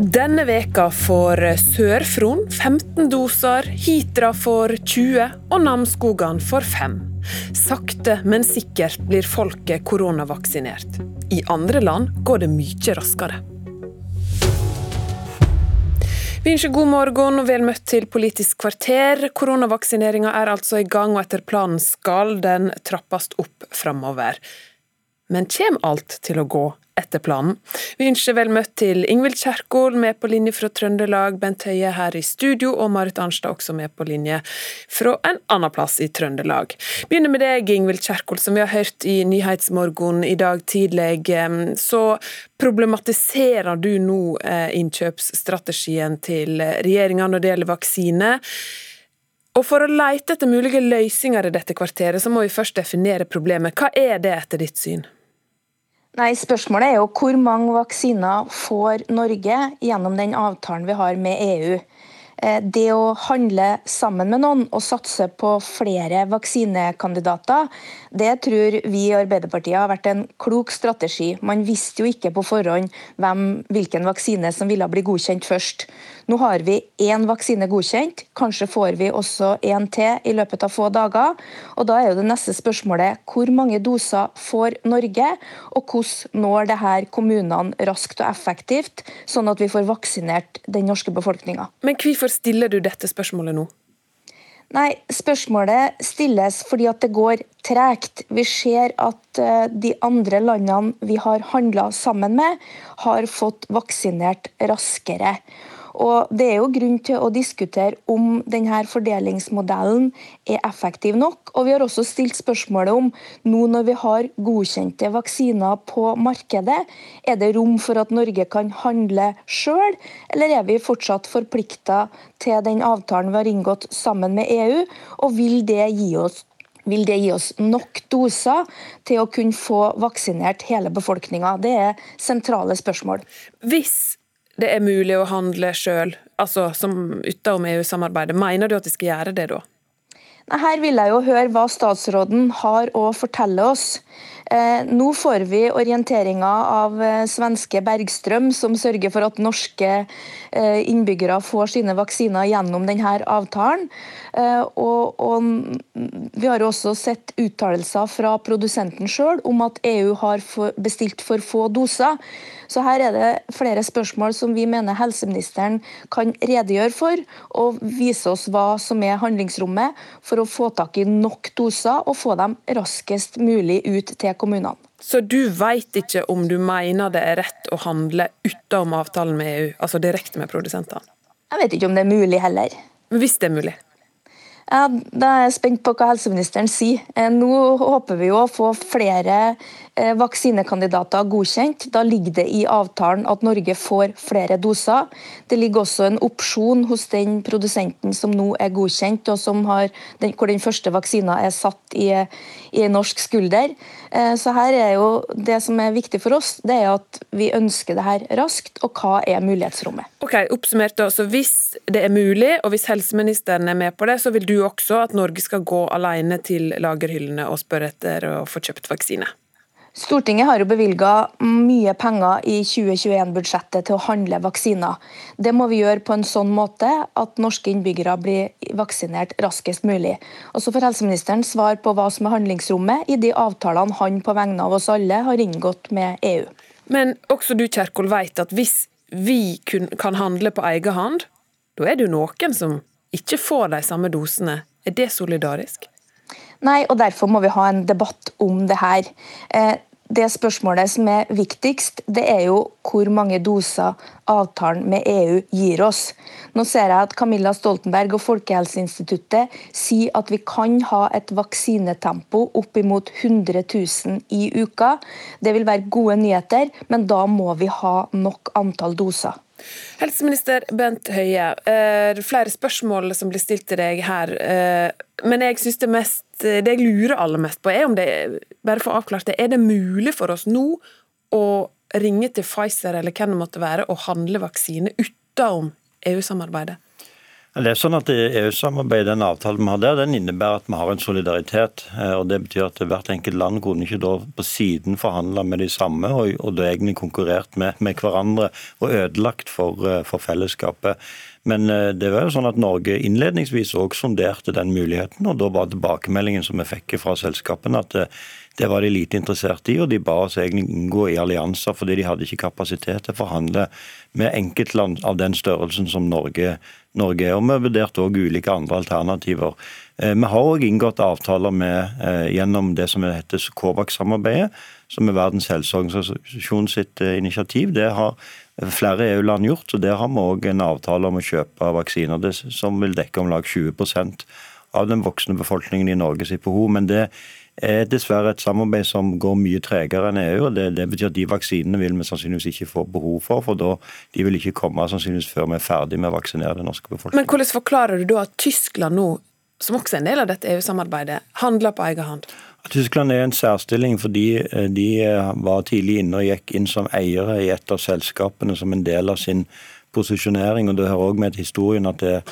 Denne veka får Sør-Fron 15 doser, Hitra får 20 og Namsskogan får 5. Sakte, men sikkert blir folket koronavaksinert. I andre land går det mye raskere. Vi ønsker god morgen og vel møtt til Politisk kvarter. Koronavaksineringa er altså i gang, og etter planen skal den trappes opp framover. Men kommer alt til å gå etter planen? Vi ønsker vel møtt til Ingvild Kjerkol, med på linje fra Trøndelag, Bent Høie her i studio, og Marit Arnstad også med på linje fra en annen plass i Trøndelag. Begynner med deg, Ingvild Kjerkol, som vi har hørt i Nyhetsmorgen i dag tidlig. Så problematiserer du nå eh, innkjøpsstrategien til regjeringa når det gjelder vaksine. Og For å lete etter mulige løsninger i dette kvarteret, så må vi først definere problemet. Hva er det etter ditt syn? Nei, Spørsmålet er jo hvor mange vaksiner får Norge gjennom den avtalen vi har med EU. Eh, det å handle sammen med noen og satse på flere vaksinekandidater, det tror vi i Arbeiderpartiet har vært en klok strategi. Man visste jo ikke på forhånd hvem, hvilken vaksine som ville bli godkjent først. Nå har vi én vaksine godkjent, kanskje får vi også en til i løpet av få dager. Og Da er jo det neste spørsmålet hvor mange doser får Norge, og hvordan når det her kommunene raskt og effektivt, sånn at vi får vaksinert den norske befolkninga. Men hvorfor stiller du dette spørsmålet nå? Nei, Spørsmålet stilles fordi at det går tregt. Vi ser at eh, de andre landene vi har handla sammen med, har fått vaksinert raskere. Og Det er jo grunn til å diskutere om denne fordelingsmodellen er effektiv nok. Og Vi har også stilt spørsmålet om nå når vi har godkjente vaksiner på markedet, er det rom for at Norge kan handle sjøl, eller er vi fortsatt forplikta til den avtalen vi har inngått sammen med EU, og vil det gi oss vil det gi oss nok doser til å kunne få vaksinert hele befolkninga? Det er sentrale spørsmål. Hvis det er mulig å handle sjøl, altså som utenom EU-samarbeidet. Mener du at de skal gjøre det da? Her vil jeg jo høre hva statsråden har å fortelle oss. Eh, nå får vi orienteringa av eh, svenske Bergstrøm, som sørger for at norske eh, innbyggere får sine vaksiner gjennom denne avtalen. Og, og vi har også sett uttalelser fra produsenten sjøl om at EU har bestilt for få doser. Så her er det flere spørsmål som vi mener helseministeren kan redegjøre for, og vise oss hva som er handlingsrommet for å få tak i nok doser og få dem raskest mulig ut til kommunene. Så du veit ikke om du mener det er rett å handle utenom avtalen med EU, altså direkte med produsentene? Jeg vet ikke om det er mulig heller. Hvis det er mulig? Ja, Da er jeg spent på hva helseministeren sier. Eh, nå håper vi å få flere Eh, vaksinekandidater godkjent. Da ligger det i avtalen at Norge får flere doser. Det ligger også en opsjon hos den produsenten som nå er godkjent, og den, hvor den første vaksina er satt i, i norsk skulder. Eh, så her er jo Det som er viktig for oss, det er at vi ønsker det her raskt, og hva er mulighetsrommet. Ok, oppsummert da, så Hvis det er mulig, og hvis helseministeren er med på det, så vil du også at Norge skal gå alene til lagerhyllene og spørre etter å få kjøpt vaksine? Stortinget har jo bevilga mye penger i 2021-budsjettet til å handle vaksiner. Det må vi gjøre på en sånn måte at norske innbyggere blir vaksinert raskest mulig. Og Så får helseministeren svar på hva som er handlingsrommet i de avtalene han på vegne av oss alle har inngått med EU. Men også du Kjerkol vet at hvis vi kan handle på egen hånd, da er det jo noen som ikke får de samme dosene. Er det solidarisk? Nei, og derfor må vi ha en debatt om det her. Eh, det spørsmålet som er viktigst, det er jo hvor mange doser avtalen med EU gir oss. Nå ser jeg at Camilla Stoltenberg og Folkehelseinstituttet sier at vi kan ha et vaksinetempo oppimot 100 000 i uka. Det vil være gode nyheter, men da må vi ha nok antall doser. Helseminister Bent Høie, er flere spørsmål som blir stilt til deg her. Eh, men jeg synes det, mest, det jeg lurer aller mest på, er om det bare for å avklare det, er det mulig for oss nå å ringe til Pfizer eller hvem det måtte være, og handle vaksine utenom EU-samarbeidet? Det er sånn at EU-samarbeidet, den avtalen vi har der, den innebærer at vi har en solidaritet. Eh, og Det betyr at hvert enkelt land kunne ikke da på siden forhandle med de samme, og, og da egentlig konkurrert med, med, hverandre og ødelagt for, eh, for fellesskapet. Men eh, det var jo sånn at Norge innledningsvis òg sonderte den muligheten, og da var tilbakemeldingen som vi fikk fra selskapene at det var de lite interessert i, og de ba oss egentlig inngå i allianser fordi de hadde ikke kapasitet til å forhandle med enkeltland av den størrelsen som Norge, Norge er. Og vi vurderte òg ulike andre alternativer. Eh, vi har òg inngått avtaler med, eh, gjennom det som heter COVAX-samarbeidet, som er Verdens helseorganisasjon sitt eh, initiativ. Det har flere EU-land gjort, og der har vi òg en avtale om å kjøpe vaksiner som vil dekke om lag 20% av den voksne befolkningen i Norge sitt behov. Men det er dessverre et samarbeid som går mye tregere enn EU. og det, det, betyr at De vaksinene vil vi sannsynligvis ikke få behov for, for da, de vil ikke komme sannsynligvis før vi er ferdig med å vaksinere den norske befolkningen. Men Hvordan forklarer du da at Tyskland nå, som også er en del av dette EU-samarbeidet, handler på egen hånd? Tyskland er en særstilling fordi eh, de eh, var tidlig inne og gikk inn som eiere i et av selskapene som en del av sin posisjonering. og Det hører også med til historien at det er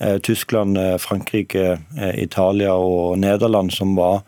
eh, Tyskland, Frankrike, Italia og Nederland som var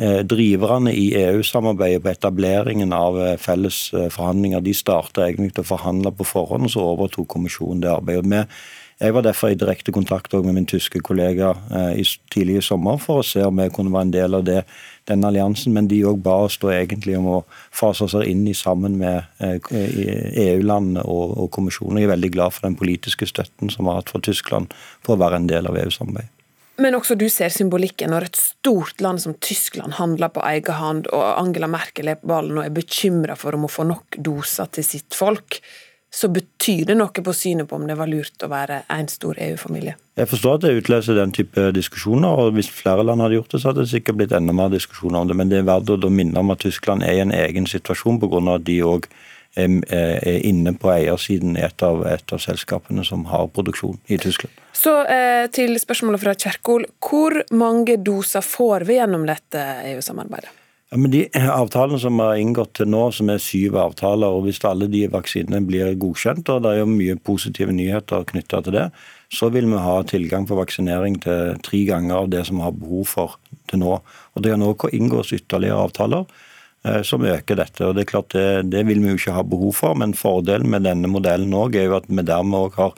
driverne i EU-samarbeidet på etableringen av felles forhandlinger, de starta egentlig å forhandle på forhånd, og så overtok kommisjonen det arbeidet. med. Jeg var derfor i direkte kontakt med min tyske kollega i tidlig i sommer for å se om jeg kunne være en del av det, den alliansen, men de òg ba oss da egentlig om å fase oss inn i sammen med EU-landene og, og kommisjonen. Jeg er veldig glad for den politiske støtten som vi har hatt fra Tyskland for å være en del av EU-samarbeidet. Men også du ser symbolikken når et stort land som Tyskland handler på egen hånd, og Angela Merkel er på ballen og er bekymra for om å få nok doser til sitt folk. Så betyr det noe på synet på om det var lurt å være en stor EU-familie? Jeg forstår at det utløser den type diskusjoner, og hvis flere land hadde gjort det, så hadde det sikkert blitt enda mer diskusjoner om det. Men det er verdt å minne om at Tyskland er i en egen situasjon pga. at de òg er inne på eiersiden i et av, et av selskapene som har produksjon i Tyskland. Så eh, til spørsmålet fra Kjerkol. Hvor mange doser får vi gjennom dette EU-samarbeidet? Ja, men De avtalene som er inngått til nå, som er syv avtaler, og hvis alle de vaksinene blir godkjent, og det er jo mye positive nyheter knytta til det, så vil vi ha tilgang på vaksinering til tre ganger av det som vi har behov for til nå. Og Det kan også inngås ytterligere avtaler Eh, som øker dette. og Det er klart det, det, vil vi jo ikke ha behov for, men fordelen med denne modellen også er jo at vi dermed òg har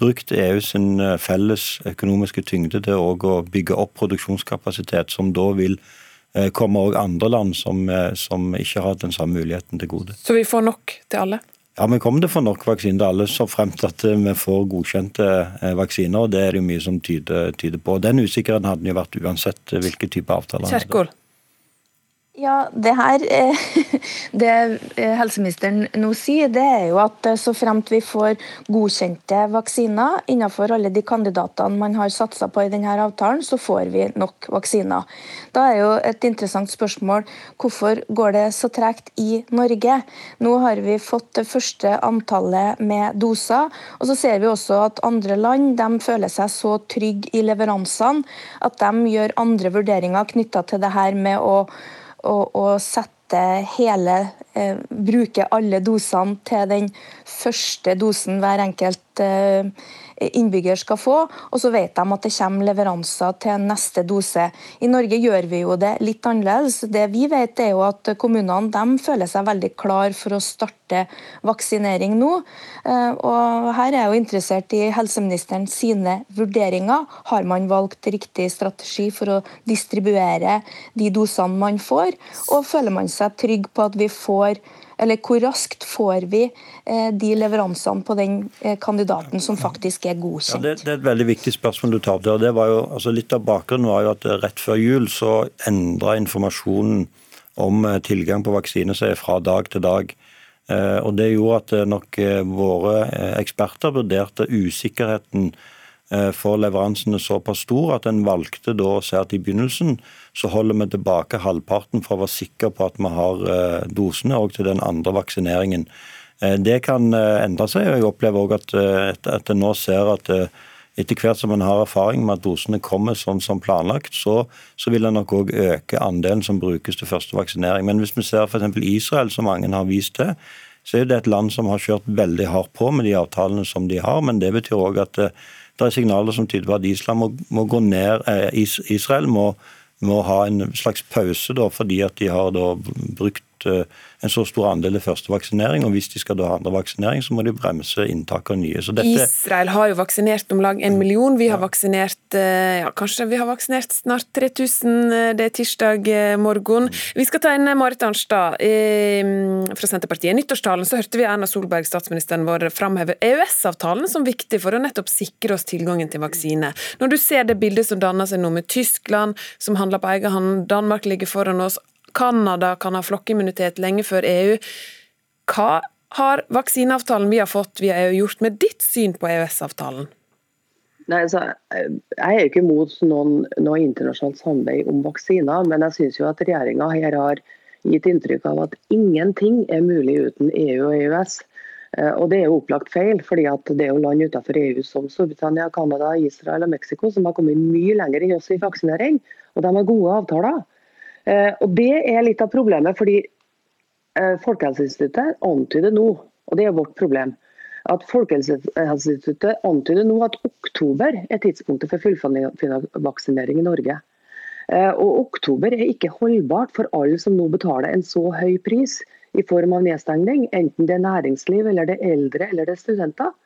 brukt EU sin eh, felles økonomiske tyngde til å bygge opp produksjonskapasitet, som da vil eh, òg også andre land som, som ikke har hatt den samme muligheten til gode. Så vi får nok til alle? Ja, Vi kommer til å få nok vaksiner til alle så fremt at vi får godkjente vaksiner. og Det er det jo mye som tyder, tyder på. Den usikkerheten hadde jo vært uansett hvilke type avtaler. Kjerkol. Ja, Det her, eh, det eh, helseministeren nå sier, det er jo at eh, så fremt vi får godkjente vaksiner innenfor alle de kandidatene man har satsa på i denne avtalen, så får vi nok vaksiner. Da er jo et interessant spørsmål hvorfor går det så tregt i Norge? Nå har vi fått det første antallet med doser, og så ser vi også at andre land de føler seg så trygge i leveransene at de gjør andre vurderinger knytta til det her med å og, og sette hele eh, Bruke alle dosene til den første dosen hver enkelt eh, innbygger skal få, og så vet de at det kommer leveranser til neste dose. I Norge gjør vi jo det litt annerledes. Det vi vet er jo at Kommunene føler seg veldig klar for å starte vaksinering nå. Eh, og Her er jeg jo interessert i helseministeren sine vurderinger. Har man valgt riktig strategi for å distribuere de dosene man får, og føler man seg trygg på at vi får eller hvor raskt får vi eh, de leveransene på den eh, kandidaten som faktisk er godkjent? Ja, det, det, er et veldig viktig spørsmål du tar opp der. Jo, altså litt av Bakgrunnen var jo at rett før jul så endra informasjonen om tilgang på vaksine seg fra dag til dag. Og Det gjorde at nok våre eksperter vurderte usikkerheten for leveransene såpass stor at en valgte da å se at i begynnelsen så holder vi tilbake halvparten for å være sikre på at vi har eh, dosene òg til den andre vaksineringen. Eh, det kan eh, endre seg. og Jeg opplever òg at, at nå ser at etter hvert som en har erfaring med at dosene kommer sånn som planlagt, så, så vil en nok òg øke andelen som brukes til første vaksinering. Men hvis vi ser f.eks. Israel, som mange har vist til, så er det et land som har kjørt veldig hardt på med de avtalene som de har. Men det betyr òg at det, det er signaler som tyder på at Island må, må gå ned, Israel må, må, ha en slags pause da, fordi at de har da brukt en så stor andel er førstevaksinering. Og hvis de skal da ha andre vaksinering, så må de bremse inntaket av nye. Dette... Israel har jo vaksinert om lag en million. Vi har vaksinert eh, ja, kanskje vi har vaksinert snart 3000. Eh, det er tirsdag eh, morgen. Vi skal ta inn Marit Arnstad fra Senterpartiet. I nyttårstalen så hørte vi Erna Solberg, statsministeren vår, framheve EØS-avtalen som viktig for å nettopp sikre oss tilgangen til vaksine. Når du ser det bildet som danner seg nå med Tyskland, som handler på egen hånd, Danmark ligger foran oss, Canada kan ha flokkimmunitet lenge før EU. Hva har vaksineavtalen vi har fått via EU gjort med ditt syn på EØS-avtalen? Nei, altså, Jeg er ikke imot noen, noe internasjonalt samarbeid om vaksiner, men jeg syns at regjeringa her har gitt inntrykk av at ingenting er mulig uten EU og EØS. Eh, og Det er jo opplagt feil, fordi det er jo land utenfor EU som Storbritannia, Canada, Israel og Mexico som har kommet mye lenger enn oss i vaksinering. Og de har gode avtaler. Eh, og Det er litt av problemet, fordi eh, Folkehelseinstituttet antyder nå, og det er vårt problem, at Folkehelseinstituttet antyder nå at oktober er tidspunktet for fullvaksinering i Norge. Eh, og Oktober er ikke holdbart for alle som nå betaler en så høy pris i form av nedstengning, enten det er næringsliv, eller det er eldre eller det er studenter.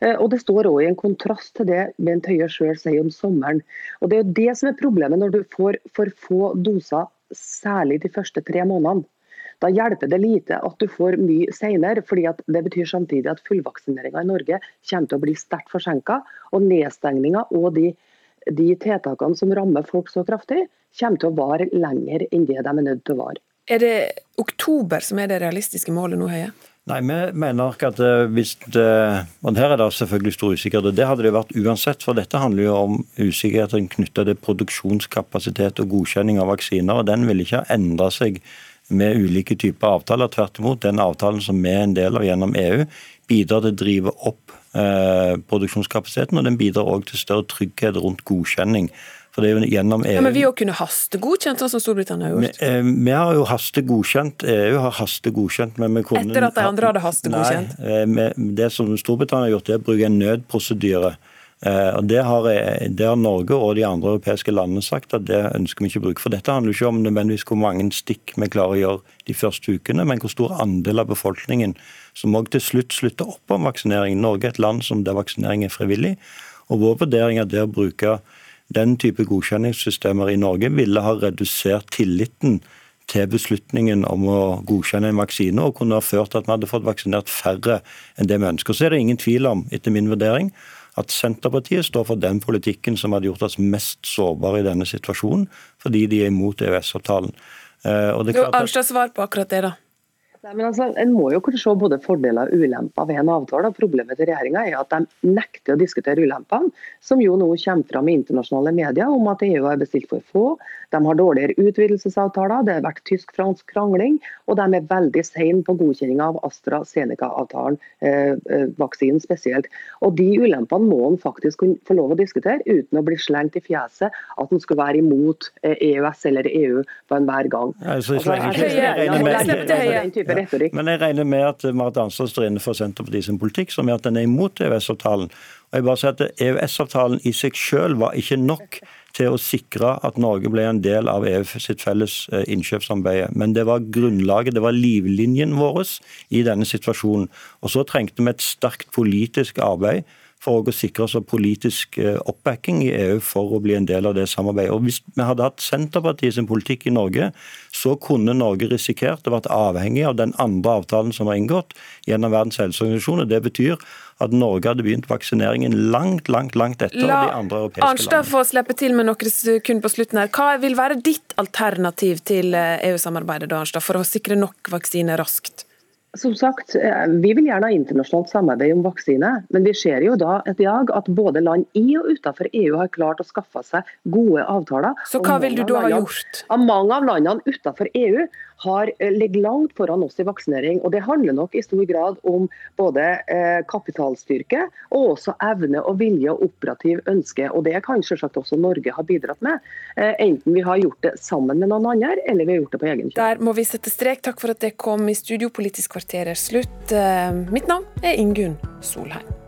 Og Det står også i en kontrast til det Bent Høie sjøl sier om sommeren. Og Det er jo det som er problemet når du får for få doser særlig de første tre månedene. Da hjelper det lite at du får mye senere, fordi det betyr samtidig at fullvaksineringa i Norge kommer til å bli sterkt forsinka. Og nedstengninga og de, de, tiltakene som rammer folk så kraftig, kommer til å vare lenger enn det de er nødt til å vare. Er det oktober som er det realistiske målet nå, Høie? Nei, vi mener ikke at eh, hvis det, og Her er det selvfølgelig stor usikkerhet. og Det hadde det vært uansett. for Dette handler jo om usikkerheten knytta til produksjonskapasitet og godkjenning av vaksiner. og Den vil ikke endre seg med ulike typer avtaler. Tvert imot, den avtalen som vi er en del av gjennom EU, bidrar til å drive opp eh, produksjonskapasiteten. og Den bidrar òg til større trygghet rundt godkjenning. For det er jo gjennom EU... Ja, men vi òg kunne hastegodkjent, sånn som Storbritannia har gjort? Vi, eh, vi har jo hastegodkjent. EU har hastegodkjent, men vi kunne Etter at de andre hadde hastegodkjent? Nei, eh, det som Storbritannia har gjort, det er å bruke en nødprosedyre. Eh, og det har, det har, Norge og de andre europeiske landene sagt at det ønsker vi ikke å bruke. For dette handler ikke om nødvendigvis hvor mange stikk vi klarer å gjøre de første ukene, men hvor stor andel av befolkningen som òg til slutt slutter opp om vaksinering. Norge er et land som der vaksinering er frivillig. Og vår vurdering er det å bruke den type godkjenningssystemer i Norge ville ha redusert tilliten til beslutningen om å godkjenne en vaksine, og kunne ha ført til at vi hadde fått vaksinert færre enn det vi ønsker. Så er det ingen tvil om, etter min vurdering, at Senterpartiet står for den politikken som hadde gjort oss mest sårbare i denne situasjonen, fordi de er imot EØS-avtalen. Eh, Arnstad, svar på akkurat det, da. Nei, men altså, En må jo kunne se både fordeler og ulemper ved en avtale. Problemet til regjeringa er at de nekter å diskutere ulempene, som jo nå kommer fram i internasjonale medier om at EU har bestilt for få. De har dårligere utvidelsesavtaler, det har vært tysk-fransk krangling, og de er veldig sene på godkjenning av AstraZeneca-avtalen, eh, eh, vaksinen spesielt. Og De ulempene må en faktisk kunne få lov å diskutere uten å bli slengt i fjeset at en skulle være imot eh, EØS eller EU på enhver gang. Altså, altså, type retorikk. Men jeg regner med at Marit Arnstad står inne for Senterpartiet sin politikk, som er at den er imot EØS-avtalen. Og jeg bare sier at EØS-avtalen i seg selv var ikke nok til å sikre at Norge ble en del av EU sitt felles eh, innkjøpssamarbeid. Men det var grunnlaget, det var livlinjen vår i denne situasjonen. Og så trengte vi et sterkt politisk arbeid for å sikre oss politisk eh, oppbacking i EU for å bli en del av det samarbeidet. Og Hvis vi hadde hatt Senterpartiet sin politikk i Norge, så kunne Norge risikert å vært avhengig av den andre avtalen som var inngått gjennom Verdens helseorganisasjon. Det betyr at Norge hadde begynt vaksineringen langt langt, langt etter La de andre europeiske landene. La Arnstad få slippe til med noen sekunder på slutten her. Hva vil være ditt alternativ til eh, EU-samarbeidet da, Arnstad, for å sikre nok vaksiner raskt? Som sagt, eh, Vi vil gjerne ha internasjonalt samarbeid om vaksine, men vi ser jo da et jag at både land i og utenfor EU har klart å skaffe seg gode avtaler. Så hva vil du da ha gjort? Av mange av landene utenfor EU har eh, ligger langt foran oss i vaksinering. og Det handler nok i stor grad om både eh, kapitalstyrke og også evne og vilje og operativ ønske. og Det kan selvsagt også Norge ha bidratt med. Eh, enten vi har gjort det sammen med noen andre, eller vi har gjort det på egen kjøl. Der må vi sette strek. Takk for at det kom i Studio Politisk kvarter er slutt. Mitt navn er Ingunn Solheim.